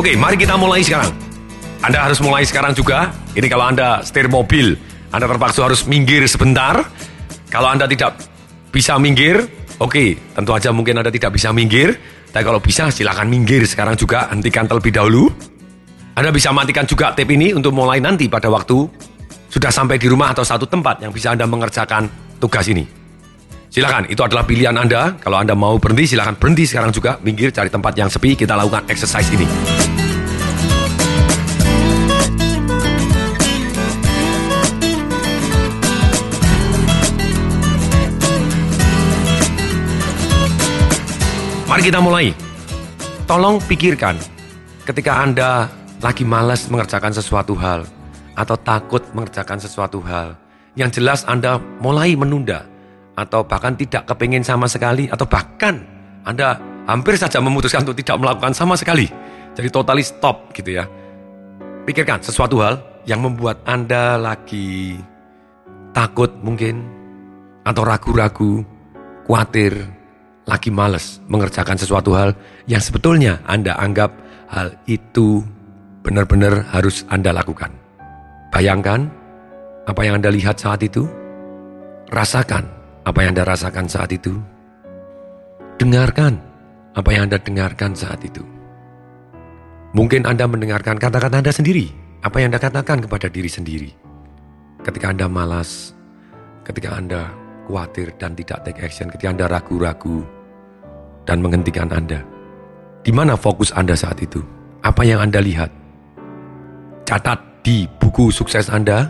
Oke, mari kita mulai sekarang. Anda harus mulai sekarang juga. Ini kalau Anda setir mobil, Anda terpaksa harus minggir sebentar. Kalau Anda tidak bisa minggir, oke, tentu aja mungkin Anda tidak bisa minggir. Tapi kalau bisa, silakan minggir sekarang juga. Hentikan terlebih dahulu. Anda bisa matikan juga tape ini untuk mulai nanti pada waktu sudah sampai di rumah atau satu tempat yang bisa Anda mengerjakan tugas ini. Silakan, itu adalah pilihan Anda. Kalau Anda mau berhenti, silakan berhenti sekarang juga. Minggir, cari tempat yang sepi, kita lakukan exercise ini. Mari kita mulai. Tolong pikirkan ketika Anda lagi malas mengerjakan sesuatu hal atau takut mengerjakan sesuatu hal. Yang jelas Anda mulai menunda atau bahkan tidak kepingin sama sekali atau bahkan Anda hampir saja memutuskan untuk tidak melakukan sama sekali. Jadi totally stop gitu ya. Pikirkan sesuatu hal yang membuat Anda lagi takut mungkin atau ragu-ragu, khawatir, lagi males mengerjakan sesuatu hal yang sebetulnya Anda anggap hal itu benar-benar harus Anda lakukan. Bayangkan apa yang Anda lihat saat itu. Rasakan apa yang Anda rasakan saat itu. Dengarkan apa yang Anda dengarkan saat itu. Mungkin Anda mendengarkan kata-kata Anda sendiri. Apa yang Anda katakan kepada diri sendiri. Ketika Anda malas, ketika Anda khawatir dan tidak take action, ketika Anda ragu-ragu, dan menghentikan Anda. Di mana fokus Anda saat itu? Apa yang Anda lihat? Catat di buku sukses Anda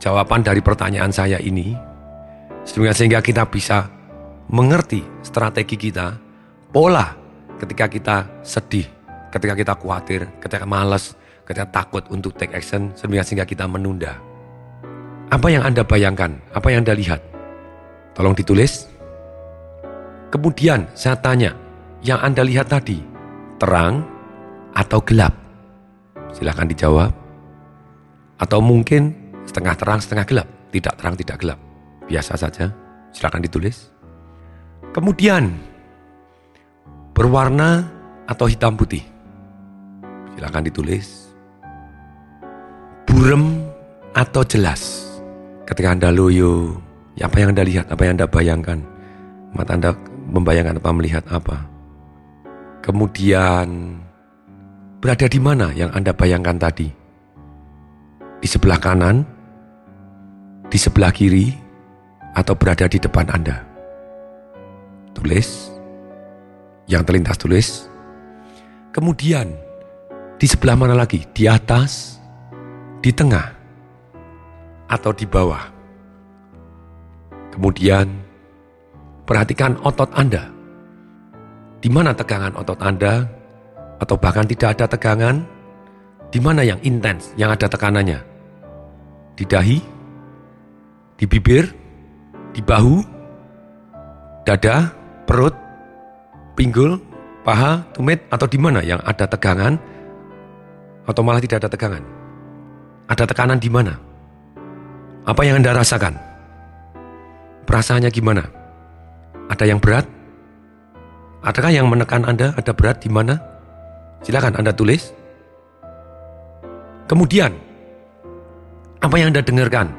jawaban dari pertanyaan saya ini sehingga kita bisa mengerti strategi kita, pola ketika kita sedih, ketika kita khawatir, ketika malas, ketika takut untuk take action sehingga kita menunda. Apa yang Anda bayangkan? Apa yang Anda lihat? Tolong ditulis. Kemudian saya tanya, yang Anda lihat tadi, terang atau gelap? Silahkan dijawab. Atau mungkin setengah terang, setengah gelap. Tidak terang, tidak gelap. Biasa saja, silahkan ditulis. Kemudian, berwarna atau hitam putih? Silahkan ditulis. Burem atau jelas? Ketika Anda loyo, apa yang Anda lihat, apa yang Anda bayangkan? Mata Anda membayangkan apa, melihat apa. Kemudian berada di mana yang Anda bayangkan tadi? Di sebelah kanan, di sebelah kiri, atau berada di depan Anda? Tulis. Yang terlintas tulis. Kemudian, di sebelah mana lagi? Di atas, di tengah, atau di bawah? Kemudian, Perhatikan otot Anda. Di mana tegangan otot Anda? Atau bahkan tidak ada tegangan? Di mana yang intens, yang ada tekanannya? Di dahi? Di bibir? Di bahu? Dada? Perut? Pinggul? Paha? Tumit? Atau di mana yang ada tegangan? Atau malah tidak ada tegangan? Ada tekanan di mana? Apa yang Anda rasakan? Perasaannya gimana? Ada yang berat? Adakah yang menekan Anda? Ada berat di mana? Silakan Anda tulis. Kemudian, apa yang Anda dengarkan?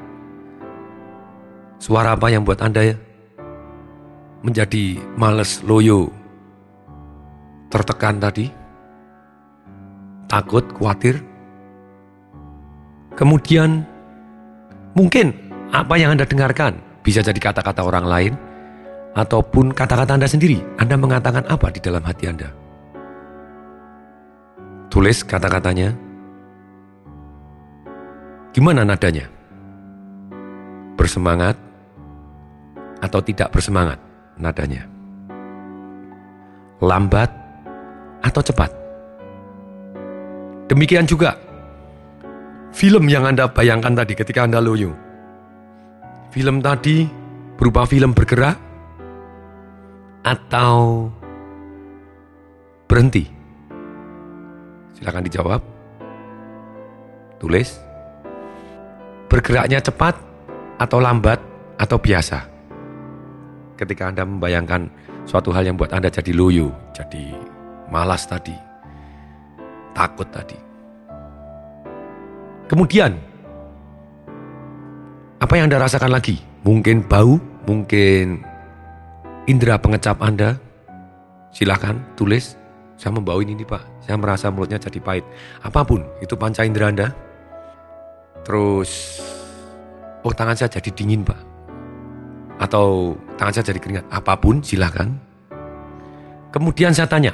Suara apa yang buat Anda menjadi males, loyo, tertekan tadi? Takut, khawatir? Kemudian, mungkin apa yang Anda dengarkan bisa jadi kata-kata orang lain, ataupun kata-kata Anda sendiri. Anda mengatakan apa di dalam hati Anda? Tulis kata-katanya. Gimana nadanya? Bersemangat atau tidak bersemangat nadanya? Lambat atau cepat? Demikian juga film yang Anda bayangkan tadi ketika Anda loyo. Film tadi berupa film bergerak atau berhenti? Silakan dijawab. Tulis. Bergeraknya cepat atau lambat atau biasa? Ketika Anda membayangkan suatu hal yang buat Anda jadi loyo, jadi malas tadi. takut tadi. Kemudian, apa yang Anda rasakan lagi? Mungkin bau, mungkin indera pengecap Anda. Silahkan tulis, saya membau ini nih Pak, saya merasa mulutnya jadi pahit. Apa pun, itu panca indera Anda. Terus, oh tangan saya jadi dingin Pak. Atau tangan saya jadi keringat. Apa pun, silahkan. Kemudian saya tanya,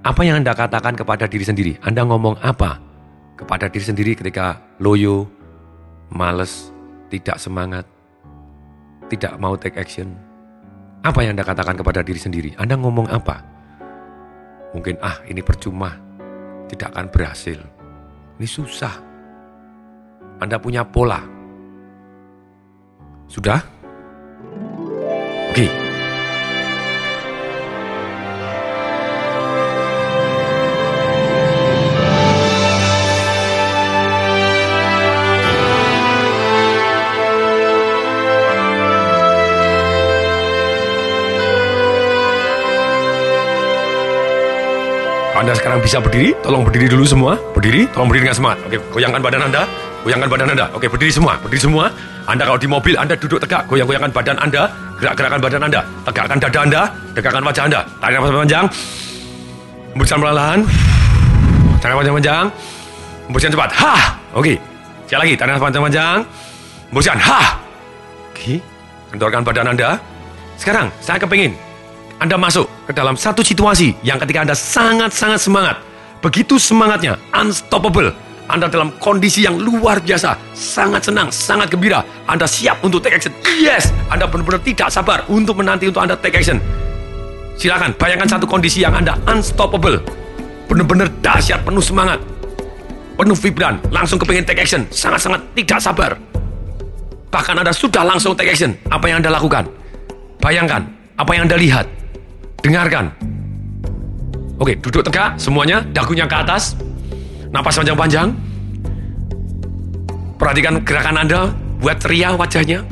apa yang Anda katakan kepada diri sendiri? Anda ngomong apa? kepada diri sendiri ketika loyo, males, tidak semangat, tidak mau take action. Apa yang Anda katakan kepada diri sendiri? Anda ngomong apa? Mungkin, ah ini percuma, tidak akan berhasil. Ini susah. Anda punya pola. Sudah? Oke. Okay. Sekarang bisa berdiri, tolong berdiri dulu semua. Berdiri, tolong berdiri dengan semangat. Oke, goyangkan badan Anda. Goyangkan badan Anda. Oke, berdiri semua. Berdiri semua. Anda kalau di mobil, Anda duduk tegak. Goyang-goyangkan badan Anda. Gerak-gerakan badan Anda. Tegakkan dada Anda. Tegakkan wajah Anda. Tarik nafas panjang. Hembuskan perlahan. Tarik nafas panjang. Hembuskan cepat. Ha. Oke. Sekali lagi. Tarik nafas panjang-panjang. Hembuskan. Ha. Oke. Kendorkan badan Anda. Sekarang, saya kepingin anda masuk ke dalam satu situasi yang ketika Anda sangat-sangat semangat. Begitu semangatnya, unstoppable. Anda dalam kondisi yang luar biasa, sangat senang, sangat gembira. Anda siap untuk take action. Yes, Anda benar-benar tidak sabar untuk menanti untuk Anda take action. Silakan bayangkan satu kondisi yang Anda unstoppable. Benar-benar dahsyat, penuh semangat. Penuh vibran, langsung kepingin take action. Sangat-sangat tidak sabar. Bahkan Anda sudah langsung take action. Apa yang Anda lakukan? Bayangkan, apa yang Anda lihat? Dengarkan. Oke, duduk tegak semuanya, dagunya ke atas. Napas panjang-panjang. Perhatikan gerakan Anda, buat ceria wajahnya.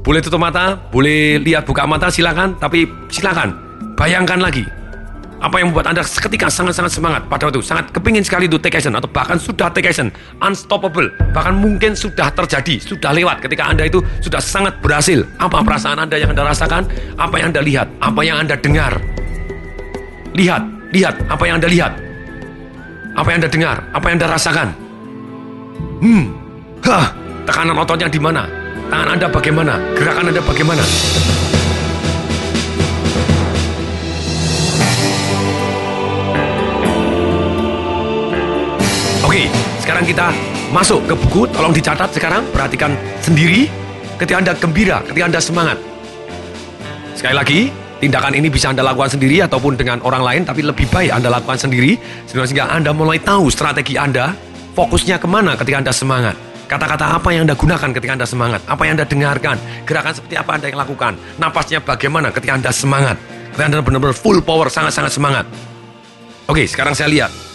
Boleh tutup mata, boleh lihat buka mata silakan, tapi silakan bayangkan lagi apa yang membuat Anda seketika sangat-sangat semangat pada waktu sangat kepingin sekali itu take action atau bahkan sudah take action unstoppable bahkan mungkin sudah terjadi sudah lewat ketika Anda itu sudah sangat berhasil. Apa perasaan Anda yang Anda rasakan? Apa yang Anda lihat? Apa yang Anda dengar? Lihat lihat apa yang Anda lihat? Apa yang Anda dengar? Apa yang Anda rasakan? Hmm hah tekanan ototnya di mana? Tangan Anda bagaimana? Gerakan Anda bagaimana Oke, sekarang kita masuk ke buku. Tolong dicatat sekarang. Perhatikan sendiri ketika Anda gembira, ketika Anda semangat. Sekali lagi, tindakan ini bisa Anda lakukan sendiri ataupun dengan orang lain, tapi lebih baik Anda lakukan sendiri sehingga Anda mulai tahu strategi Anda, fokusnya ke mana ketika Anda semangat. Kata-kata apa yang Anda gunakan ketika Anda semangat, apa yang Anda dengarkan, gerakan seperti apa Anda yang lakukan, napasnya bagaimana ketika Anda semangat, ketika Anda benar-benar full power, sangat-sangat semangat. Oke, sekarang saya lihat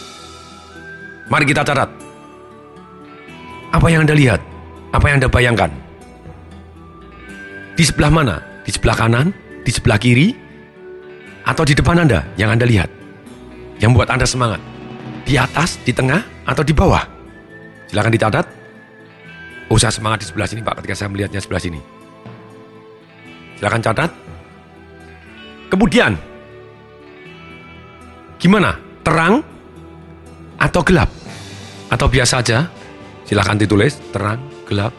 Mari kita catat. Apa yang Anda lihat? Apa yang Anda bayangkan? Di sebelah mana? Di sebelah kanan? Di sebelah kiri? Atau di depan Anda yang Anda lihat? Yang membuat Anda semangat? Di atas, di tengah, atau di bawah? Silahkan dicatat. Oh, saya semangat di sebelah sini, Pak, ketika saya melihatnya sebelah sini. Silahkan catat. Kemudian, gimana? Terang atau gelap? Atau biasa aja? Silahkan ditulis, terang, gelap.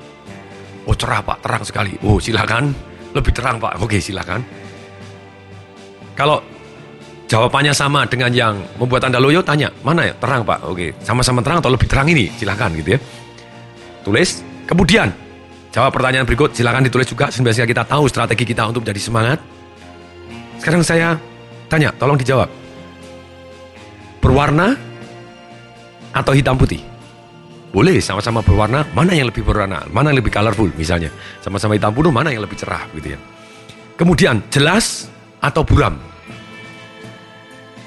Oh cerah pak, terang sekali. Oh silahkan, lebih terang pak. Oke silahkan. Kalau jawabannya sama dengan yang membuat Anda loyo, tanya, mana ya terang pak? Oke, sama-sama terang atau lebih terang ini? Silahkan gitu ya. Tulis, kemudian jawab pertanyaan berikut, silahkan ditulis juga sehingga kita tahu strategi kita untuk menjadi semangat. Sekarang saya tanya, tolong dijawab. Berwarna atau hitam putih? Boleh sama-sama berwarna, mana yang lebih berwarna, mana yang lebih colorful misalnya. Sama-sama hitam putih, mana yang lebih cerah gitu ya. Kemudian jelas atau buram?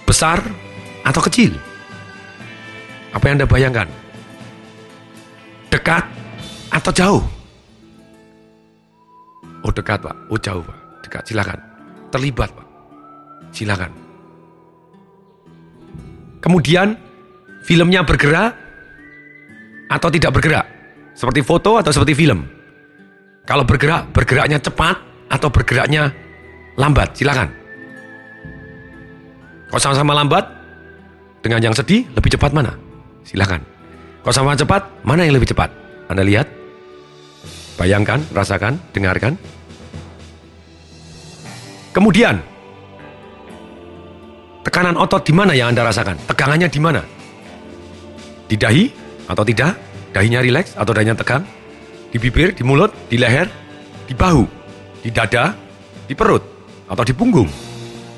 Besar atau kecil? Apa yang Anda bayangkan? Dekat atau jauh? Oh dekat pak, oh jauh pak, dekat silakan. Terlibat pak, silakan. Kemudian filmnya bergerak atau tidak bergerak? Seperti foto atau seperti film? Kalau bergerak, bergeraknya cepat atau bergeraknya lambat? Silakan. Kalau sama-sama lambat, dengan yang sedih, lebih cepat mana? Silakan. Kalau sama cepat, mana yang lebih cepat? Anda lihat, bayangkan, rasakan, dengarkan. Kemudian, tekanan otot di mana yang Anda rasakan? Tegangannya di mana? Di dahi atau tidak? Dahinya rileks atau dahinya tegang? Di bibir, di mulut, di leher, di bahu, di dada, di perut, atau di punggung,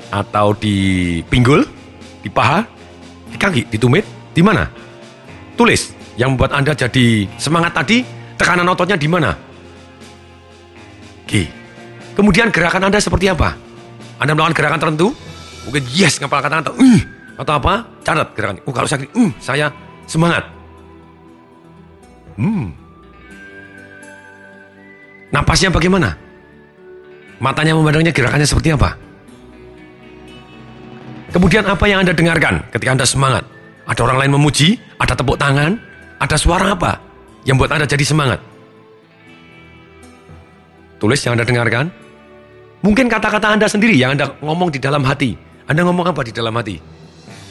atau di pinggul, di paha, di kaki, di tumit, di mana? Tulis yang membuat Anda jadi semangat tadi, tekanan ototnya di mana? Oke. Kemudian gerakan Anda seperti apa? Anda melakukan gerakan tertentu? Mungkin yes ngapal kata atau uh, atau apa? Catat gerakan. Oh, kalau sakit, uh, saya semangat. Hmm. Napasnya bagaimana? Matanya memandangnya gerakannya seperti apa? Kemudian apa yang Anda dengarkan ketika Anda semangat? Ada orang lain memuji, ada tepuk tangan, ada suara apa yang buat Anda jadi semangat? Tulis yang Anda dengarkan. Mungkin kata-kata Anda sendiri yang Anda ngomong di dalam hati. Anda ngomong apa di dalam hati?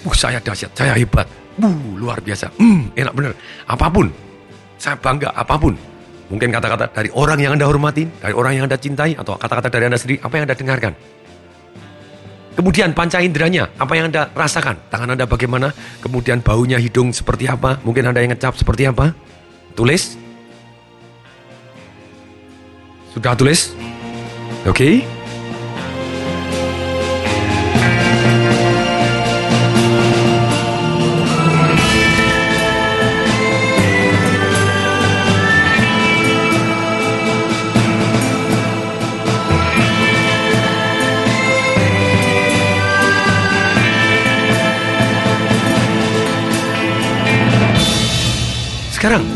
Uh, saya dahsyat, saya hebat. Uh, luar biasa. Hmm, enak bener. Apa pun. Saya bangga, apa pun. Mungkin kata-kata dari orang yang Anda hormati, dari orang yang Anda cintai, atau kata-kata dari Anda sendiri, apa yang Anda dengarkan? Kemudian panca inderanya, apa yang Anda rasakan? Tangan Anda bagaimana? Kemudian baunya hidung seperti apa? Mungkin Anda yang ngecap seperti apa? Tulis. Sudah tulis? Oke. Okay. Sekarang,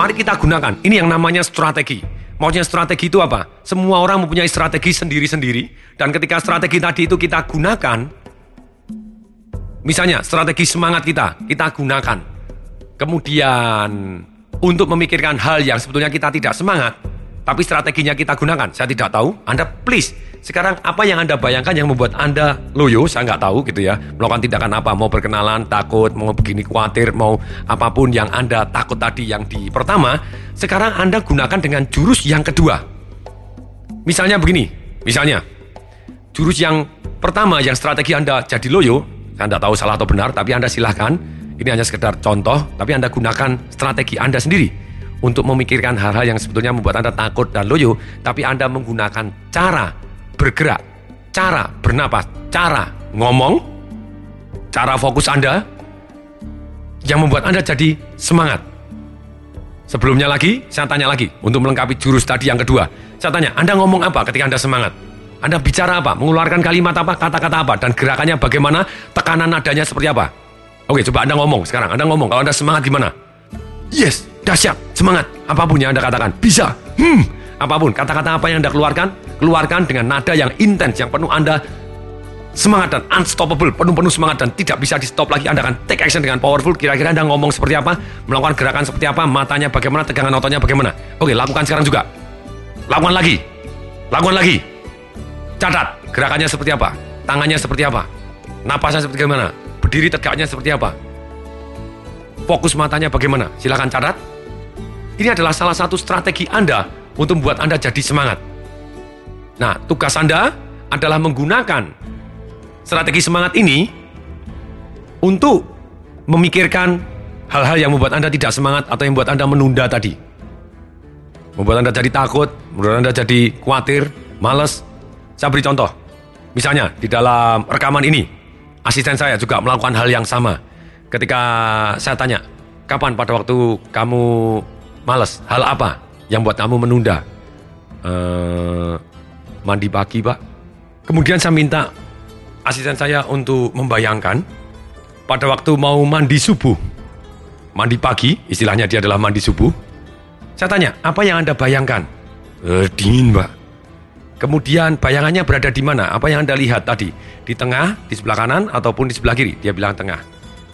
mari kita gunakan. Ini yang namanya strategi. Maksudnya strategi itu apa? Semua orang mempunyai strategi sendiri-sendiri. Dan ketika strategi tadi itu kita gunakan, misalnya strategi semangat kita, kita gunakan. Kemudian untuk memikirkan hal yang sebetulnya kita tidak semangat, tapi strateginya kita gunakan. Saya tidak tahu. Anda please sekarang apa yang Anda bayangkan yang membuat Anda loyo, saya nggak tahu gitu ya. Melakukan tindakan apa, mau berkenalan, takut, mau begini khawatir, mau apa pun yang Anda takut tadi yang di pertama, sekarang Anda gunakan dengan jurus yang kedua. Misalnya begini, misalnya jurus yang pertama yang strategi Anda jadi loyo, saya tidak tahu salah atau benar, tapi Anda silahkan. Ini hanya sekedar contoh, tapi Anda gunakan strategi Anda sendiri untuk memikirkan hal-hal yang sebetulnya membuat Anda takut dan loyo, tapi Anda menggunakan cara bergerak, cara bernapas, cara ngomong, cara fokus Anda yang membuat Anda jadi semangat. Sebelumnya lagi, saya tanya lagi untuk melengkapi jurus tadi yang kedua. Saya tanya, Anda ngomong apa ketika Anda semangat? Anda bicara apa? Mengeluarkan kalimat apa? Kata-kata apa? Dan gerakannya bagaimana? Tekanan nadanya seperti apa? Oke, coba Anda ngomong sekarang. Anda ngomong, kalau Anda semangat gimana? Yes, dahsyat, semangat. Apa pun yang Anda katakan, bisa. Hmm, apa pun. Kata-kata apa yang Anda keluarkan, keluarkan dengan nada yang intens, yang penuh Anda semangat dan unstoppable, penuh-penuh semangat dan tidak bisa di stop lagi. Anda akan take action dengan powerful. Kira-kira Anda ngomong seperti apa, melakukan gerakan seperti apa, matanya bagaimana, tegangan ototnya bagaimana. Oke, lakukan sekarang juga. Lakukan lagi. Lakukan lagi. Catat gerakannya seperti apa, tangannya seperti apa, napasnya seperti bagaimana, berdiri tegaknya seperti apa. Fokus matanya bagaimana? Silahkan catat. Ini adalah salah satu strategi Anda untuk membuat Anda jadi semangat. Nah, tugas Anda adalah menggunakan strategi semangat ini untuk memikirkan hal-hal yang membuat Anda tidak semangat atau yang membuat Anda menunda tadi. Membuat Anda jadi takut, membuat Anda jadi khawatir, males. Saya beri contoh. Misalnya, di dalam rekaman ini, asisten saya juga melakukan hal yang sama. Ketika saya tanya, kapan pada waktu kamu males? Hal apa yang buat kamu menunda? Uh, mandi pagi pak. Kemudian saya minta asisten saya untuk membayangkan pada waktu mau mandi subuh, mandi pagi, istilahnya dia adalah mandi subuh. Saya tanya, apa yang Anda bayangkan? Eh, dingin, Pak. Kemudian bayangannya berada di mana? Apa yang Anda lihat tadi? Di tengah, di sebelah kanan, ataupun di sebelah kiri? Dia bilang tengah.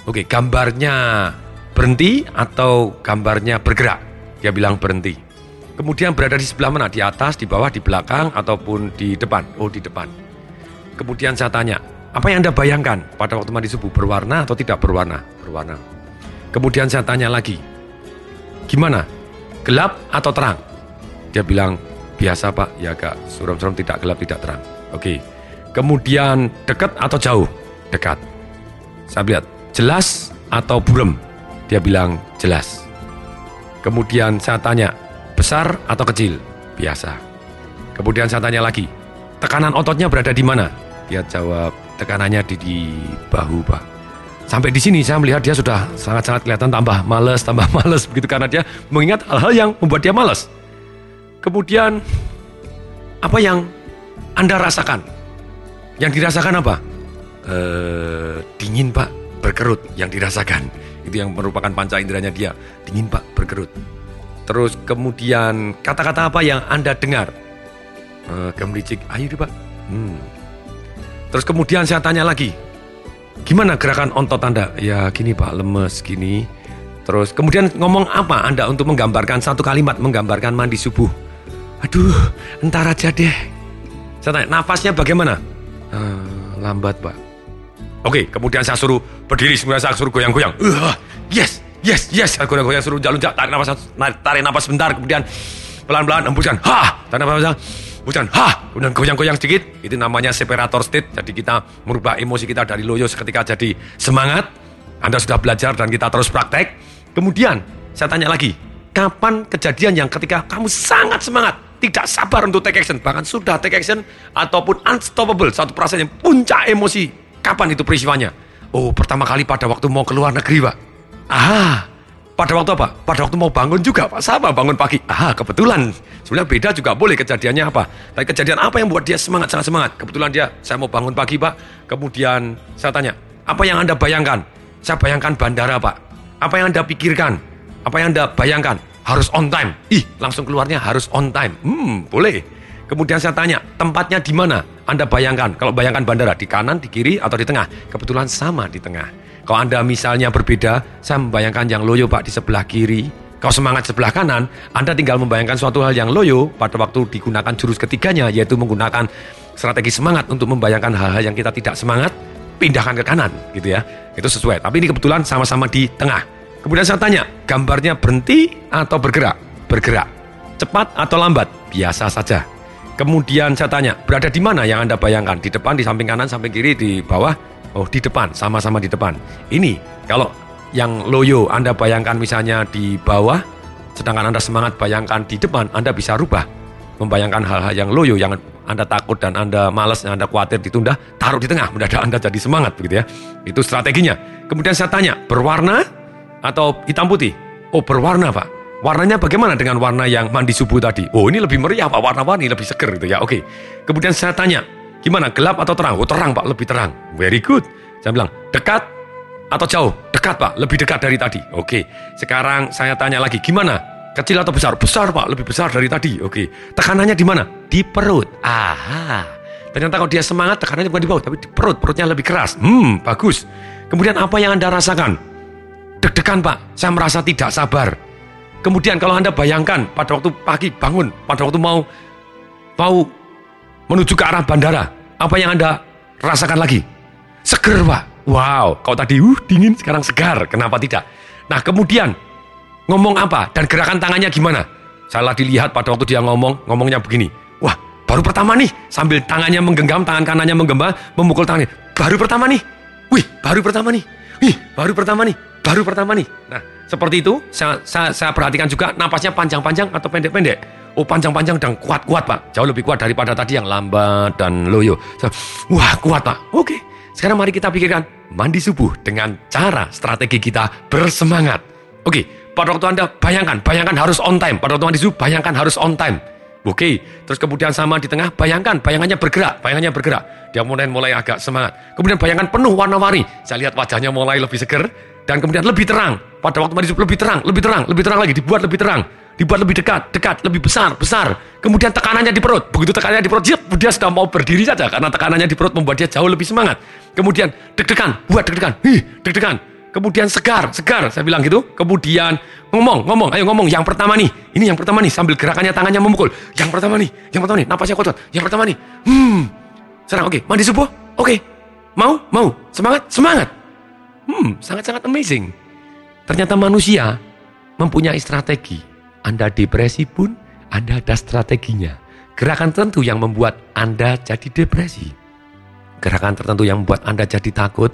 Oke, gambarnya berhenti atau gambarnya bergerak? Dia bilang berhenti. Kemudian berada di sebelah mana? Di atas, di bawah, di belakang, ataupun di depan? Oh, di depan. Kemudian saya tanya, apa yang Anda bayangkan pada waktu mandi subuh? Berwarna atau tidak berwarna? Berwarna. Kemudian saya tanya lagi, gimana? Gelap atau terang? Dia bilang, biasa pak, ya agak suram-suram tidak gelap, tidak terang. Oke. Kemudian dekat atau jauh? Dekat. Saya lihat, jelas atau burem? Dia bilang, jelas. Kemudian saya tanya, Besar atau kecil? Biasa. Kemudian saya tanya lagi, tekanan ototnya berada di mana? Dia jawab, tekanannya di, di bahu, Pak. Sampai di sini saya melihat dia sudah sangat-sangat kelihatan tambah males, tambah males begitu karena dia mengingat hal-hal yang membuat dia males. Kemudian apa yang Anda rasakan? Yang dirasakan apa? E, dingin Pak, berkerut yang dirasakan. Itu yang merupakan panca inderanya dia. Dingin Pak, berkerut. Terus kemudian kata-kata apa yang Anda dengar? Uh, gemericik, ayo deh Pak. Hmm. Terus kemudian saya tanya lagi, gimana gerakan ontot Anda? Ya gini Pak, lemes gini. Terus kemudian ngomong apa Anda untuk menggambarkan satu kalimat, menggambarkan mandi subuh? Aduh, entar aja deh. Saya tanya, nafasnya bagaimana? Uh, lambat Pak. Oke, kemudian saya suruh berdiri, semuanya saya suruh goyang-goyang. Uh, yes, Yes, yes, aku goyang suruh jalan tarik nafas, tarik nafas sebentar, kemudian pelan-pelan hembuskan, ha, tarik nafas, hembuskan, ha, kemudian goyang-goyang sedikit, itu namanya separator state, jadi kita merubah emosi kita dari loyo seketika jadi semangat, Anda sudah belajar dan kita terus praktek, kemudian saya tanya lagi, kapan kejadian yang ketika kamu sangat semangat, tidak sabar untuk take action, bahkan sudah take action, ataupun unstoppable, satu perasaan yang puncak emosi, kapan itu peristiwanya? Oh, pertama kali pada waktu mau keluar negeri, Pak. Ah, pada waktu apa? Pada waktu mau bangun juga Pak, sama bangun pagi. Ah, kebetulan. Sebenarnya beda juga boleh kejadiannya apa. Tapi kejadian apa yang buat dia semangat, sangat semangat? Kebetulan dia, saya mau bangun pagi Pak. Kemudian saya tanya, apa yang Anda bayangkan? Saya bayangkan bandara Pak. Apa yang Anda pikirkan? Apa yang Anda bayangkan? Harus on time. Ih, langsung keluarnya harus on time. Hmm, boleh. Kemudian saya tanya, tempatnya di mana? Anda bayangkan, kalau bayangkan bandara, di kanan, di kiri, atau di tengah? Kebetulan sama di tengah. Kalau Anda misalnya berbeda, saya membayangkan yang loyo Pak di sebelah kiri. Kalau semangat sebelah kanan, Anda tinggal membayangkan suatu hal yang loyo pada waktu digunakan jurus ketiganya, yaitu menggunakan strategi semangat untuk membayangkan hal-hal yang kita tidak semangat, pindahkan ke kanan, gitu ya. Itu sesuai. Tapi ini kebetulan sama-sama di tengah. Kemudian saya tanya, gambarnya berhenti atau bergerak? Bergerak. Cepat atau lambat? Biasa saja. Kemudian saya tanya, berada di mana yang Anda bayangkan? Di depan, di samping kanan, samping kiri, di bawah? Oh, di depan, sama-sama di depan. Ini kalau yang loyo Anda bayangkan misalnya di bawah, sedangkan Anda semangat bayangkan di depan, Anda bisa rubah. Membayangkan hal-hal yang loyo yang Anda takut dan Anda malas, yang Anda khawatir ditunda, taruh di tengah, mendadak Anda jadi semangat begitu ya. Itu strateginya. Kemudian saya tanya, berwarna atau hitam putih? Oh, berwarna, Pak. Warnanya bagaimana dengan warna yang mandi subuh tadi? Oh, ini lebih meriah, Pak. Warna-warni lebih seger gitu ya. Oke. Kemudian saya tanya, Gimana, gelap atau terang? Oh terang pak, lebih terang. Very good. Saya bilang, dekat atau jauh? Dekat pak, lebih dekat dari tadi. Oke, sekarang saya tanya lagi, gimana? Kecil atau besar? Besar pak, lebih besar dari tadi. Oke, tekanannya di mana? Di perut. Aha. Ternyata kalau dia semangat, tekanannya bukan di bawah, tapi di perut. Perutnya lebih keras. Hmm, bagus. Kemudian apa yang Anda rasakan? Deg-degan pak, saya merasa tidak sabar. Kemudian kalau Anda bayangkan pada waktu pagi bangun, pada waktu mau mau menuju ke arah bandara. Apa yang Anda rasakan lagi? Seger, Pak. Wow, kau tadi uh dingin, sekarang segar. Kenapa tidak? Nah, kemudian ngomong apa dan gerakan tangannya gimana? Salah dilihat pada waktu dia ngomong, ngomongnya begini. Wah, baru pertama nih, sambil tangannya menggenggam, tangan kanannya menggenggam, memukul tangannya. Baru pertama nih. Wih, baru pertama nih. Wih, baru pertama nih. Baru pertama nih. Nah, seperti itu, saya, saya, saya perhatikan juga napasnya panjang-panjang atau pendek-pendek. Oh panjang-panjang dan kuat-kuat pak. Jauh lebih kuat daripada tadi yang lambat dan loyo. Wah kuat pak. Oke. Sekarang mari kita pikirkan mandi subuh dengan cara strategi kita bersemangat. Oke. Pada waktu Anda bayangkan, bayangkan harus on time. Pada waktu mandi subuh bayangkan harus on time. Oke, terus kemudian sama di tengah, bayangkan, bayangannya bergerak, bayangannya bergerak. Dia mulai mulai agak semangat. Kemudian bayangkan penuh warna-warni. Saya lihat wajahnya mulai lebih seger dan kemudian lebih terang. Pada waktu subuh lebih terang, lebih terang, lebih terang lagi, dibuat lebih terang dibuat lebih dekat, dekat, lebih besar, besar. Kemudian tekanannya di perut. Begitu tekanannya di perut, jip, dia sudah mau berdiri saja karena tekanannya di perut membuat dia jauh lebih semangat. Kemudian deg-degan, buat deg-degan, hi, deg-degan. Kemudian segar, segar, saya bilang gitu. Kemudian ngomong, ngomong, ayo ngomong. Yang pertama nih, ini yang pertama nih, sambil gerakannya tangannya memukul. Yang pertama nih, yang pertama nih, napasnya kotor. Yang pertama nih, hmm. Sekarang oke, okay. mandi subuh, oke. Okay. Mau, mau, semangat, semangat. Hmm, sangat-sangat amazing. Ternyata manusia mempunyai strategi. Anda depresi pun, Anda ada strateginya. Gerakan tertentu yang membuat Anda jadi depresi. Gerakan tertentu yang membuat Anda jadi takut,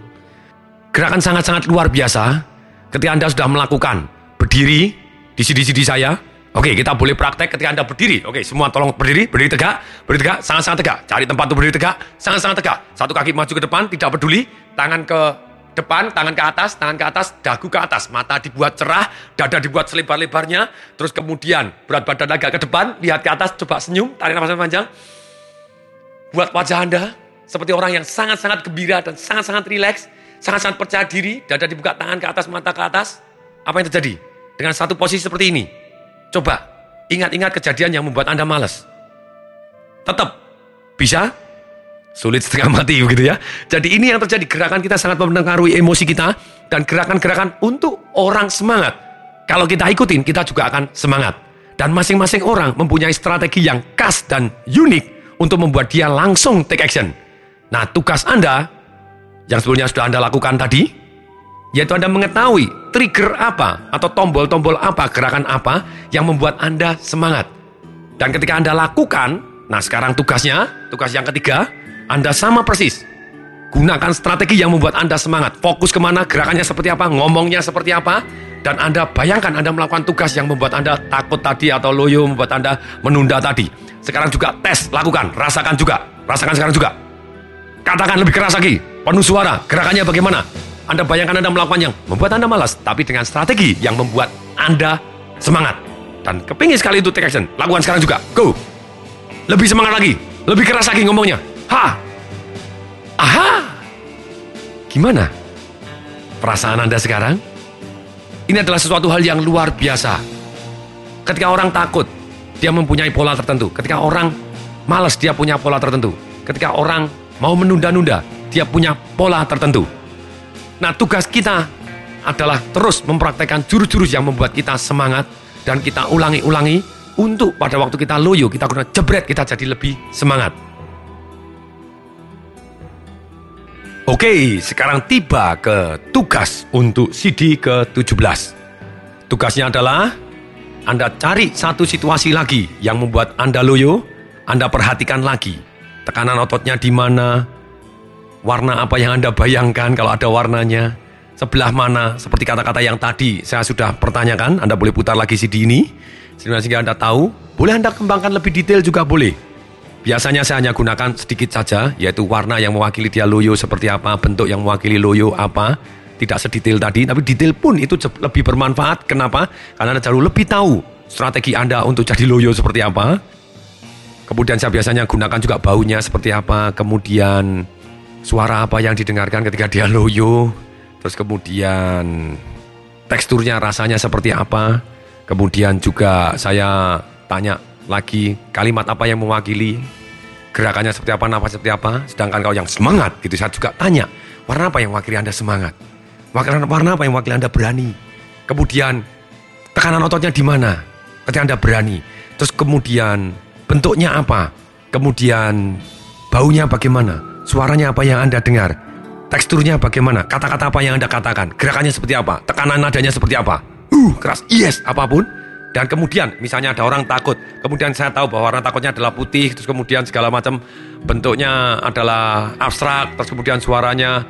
Gerakan sangat-sangat luar biasa ketika Anda sudah melakukan berdiri di sidi-sidi saya. Oke, kita boleh praktek ketika Anda berdiri. Oke, semua tolong berdiri, berdiri tegak, berdiri tegak, sangat-sangat tegak. Cari tempat untuk berdiri tegak, sangat-sangat tegak. Satu kaki maju ke depan, tidak peduli. Tangan ke depan, tangan ke atas, tangan ke atas, dagu ke atas. Mata dibuat cerah, dada dibuat selebar-lebarnya. Terus kemudian berat badan agak ke depan, lihat ke atas, coba senyum, tarik nafas panjang. Buat wajah Anda seperti orang yang sangat-sangat gembira dan sangat-sangat rileks sangat-sangat percaya diri, dada dibuka tangan ke atas, mata ke atas, apa yang terjadi? Dengan satu posisi seperti ini. Coba, ingat-ingat kejadian yang membuat Anda malas. Tetap bisa, sulit setengah mati begitu ya. Jadi ini yang terjadi, gerakan kita sangat mempengaruhi emosi kita, dan gerakan-gerakan untuk orang semangat. Kalau kita ikutin, kita juga akan semangat. Dan masing-masing orang mempunyai strategi yang khas dan unik untuk membuat dia langsung take action. Nah, tugas Anda yang sebelumnya sudah Anda lakukan tadi, yaitu Anda mengetahui trigger apa atau tombol-tombol apa, gerakan apa yang membuat Anda semangat. Dan ketika Anda lakukan, nah sekarang tugasnya, tugas yang ketiga, Anda sama persis. Gunakan strategi yang membuat Anda semangat. Fokus ke mana, gerakannya seperti apa, ngomongnya seperti apa, dan Anda bayangkan Anda melakukan tugas yang membuat Anda takut tadi atau loyo, membuat Anda menunda tadi. Sekarang juga tes, lakukan, rasakan juga. Rasakan sekarang juga. Katakan lebih keras lagi. Penuh suara. Gerakannya bagaimana? Anda bayangkan Anda melakukan yang membuat Anda malas. Tapi dengan strategi yang membuat Anda semangat. Dan kepingin sekali itu take action. Lakukan sekarang juga. Go. Lebih semangat lagi. Lebih keras lagi ngomongnya. Ha. Aha. Gimana? Perasaan Anda sekarang? Ini adalah sesuatu hal yang luar biasa. Ketika orang takut, dia mempunyai pola tertentu. Ketika orang malas, dia punya pola tertentu. Ketika orang mau menunda-nunda, dia punya pola tertentu. Nah, tugas kita adalah terus mempraktekkan jurus-jurus yang membuat kita semangat dan kita ulangi-ulangi untuk pada waktu kita loyo, kita guna jebret, kita jadi lebih semangat. Oke, sekarang tiba ke tugas untuk CD ke-17. Tugasnya adalah Anda cari satu situasi lagi yang membuat Anda loyo, Anda perhatikan lagi. Tekanan ototnya di mana, warna apa yang Anda bayangkan kalau ada warnanya, sebelah mana, seperti kata-kata yang tadi saya sudah pertanyakan, Anda boleh putar lagi CD ini, sehingga Anda tahu, boleh Anda kembangkan lebih detail juga boleh. Biasanya saya hanya gunakan sedikit saja, yaitu warna yang mewakili dia loyo seperti apa, bentuk yang mewakili loyo apa, tidak sedetail tadi, tapi detail pun itu lebih bermanfaat. Kenapa? Karena Anda jauh lebih tahu strategi Anda untuk jadi loyo seperti apa. Kemudian saya biasanya gunakan juga baunya seperti apa, kemudian suara apa yang didengarkan ketika dia loyo, terus kemudian teksturnya rasanya seperti apa, kemudian juga saya tanya lagi kalimat apa yang mewakili gerakannya seperti apa, nafas seperti apa, sedangkan kau yang semangat gitu saya juga tanya warna apa yang mewakili anda semangat, warna, warna apa yang mewakili anda berani, kemudian tekanan ototnya di mana ketika anda berani, terus kemudian bentuknya apa, kemudian baunya bagaimana, Suaranya apa yang Anda dengar? Teksturnya bagaimana? Kata-kata apa yang Anda katakan? Gerakannya seperti apa? Tekanan nadanya seperti apa? Uh, keras. Yes, apa pun. Dan kemudian misalnya ada orang takut, kemudian saya tahu bahwa warna takutnya adalah putih, terus kemudian segala macam bentuknya adalah abstrak, terus kemudian suaranya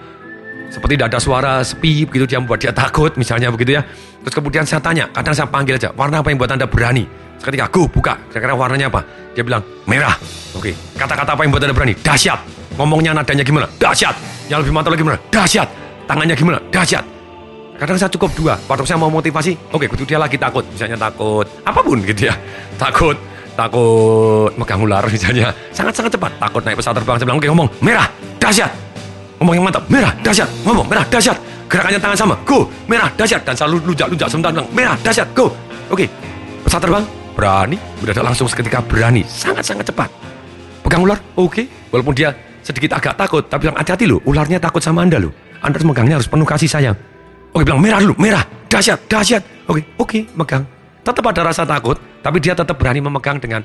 seperti tidak ada suara sepi begitu dia membuat dia takut misalnya begitu ya. Terus kemudian saya tanya, kadang saya panggil aja, warna apa yang buat Anda berani? Ketika go buka, kira-kira warnanya apa? Dia bilang merah. Oke, kata-kata apa yang buat Anda berani? Dahsyat. Ngomongnya nadanya gimana? Dahsyat. Yang lebih mantap lagi gimana? Dahsyat. Tangannya gimana? Dahsyat. Kadang saya cukup dua. Waktu saya mau motivasi, oke, okay, dia lagi takut. Misalnya takut, apa pun gitu ya. Takut, takut megang ular misalnya. Sangat-sangat cepat. Takut naik pesawat terbang. Saya bilang, oke, ngomong, merah, dahsyat. Ngomong yang mantap, merah, dahsyat. Ngomong, merah, dahsyat. Gerakannya tangan sama, go, merah, dahsyat. Dan selalu lujak-lujak sebentar bilang, merah, dahsyat, go. Oke, pesawat terbang, berani. Udah langsung seketika berani. Sangat-sangat cepat. Pegang ular, oke. Walaupun dia sedikit agak takut, tapi bilang hati-hati loh, ularnya takut sama Anda loh. Anda harus megangnya harus penuh kasih sayang. Oke bilang merah dulu, merah, dahsyat, dahsyat. Oke, oke, megang. Tetap ada rasa takut, tapi dia tetap berani memegang dengan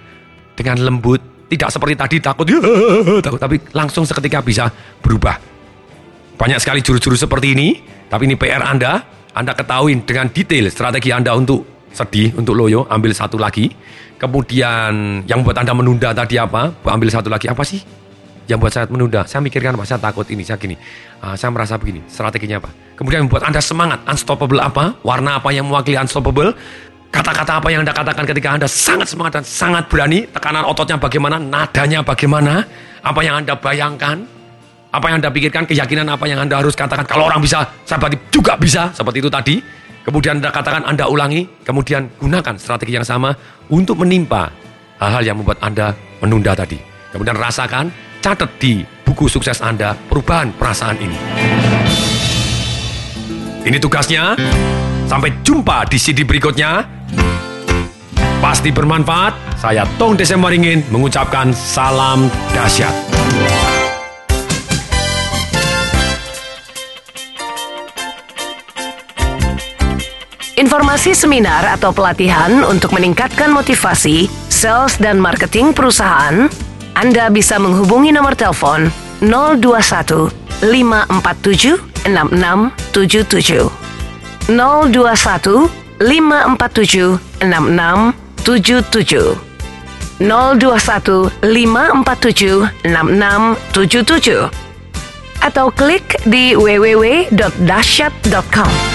dengan lembut. Tidak seperti tadi takut, takut, tapi langsung seketika bisa berubah. Banyak sekali jurus-jurus seperti ini, tapi ini PR Anda. Anda ketahui dengan detail strategi Anda untuk sedih, untuk loyo, ambil satu lagi. Kemudian yang buat Anda menunda tadi apa? Ambil satu lagi, apa sih? Yang buat saya menunda. Saya mikirkan apa? Saya takut ini, saya gini. Uh, saya merasa begini. Strateginya apa? Kemudian membuat Anda semangat. Unstoppable apa? Warna apa yang mewakili unstoppable? Kata-kata apa yang Anda katakan ketika Anda sangat semangat dan sangat berani? Tekanan ototnya bagaimana? Nadanya bagaimana? Apa yang Anda bayangkan? Apa yang Anda pikirkan? Keyakinan apa yang Anda harus katakan? Kalau orang bisa, saya juga bisa. Seperti itu tadi. Kemudian Anda katakan, Anda ulangi. Kemudian gunakan strategi yang sama untuk menimpa hal-hal yang membuat Anda menunda tadi. Kemudian rasakan Catat di buku sukses Anda perubahan perasaan ini. Ini tugasnya. Sampai jumpa di CD berikutnya. Pasti bermanfaat. Saya Tong Desemaringin mengucapkan salam dahsyat. Informasi seminar atau pelatihan untuk meningkatkan motivasi, sales dan marketing perusahaan anda bisa menghubungi nomor telepon 021 547 6677. 021 547 6677. 021 547 6677 atau klik di www.dasyat.com.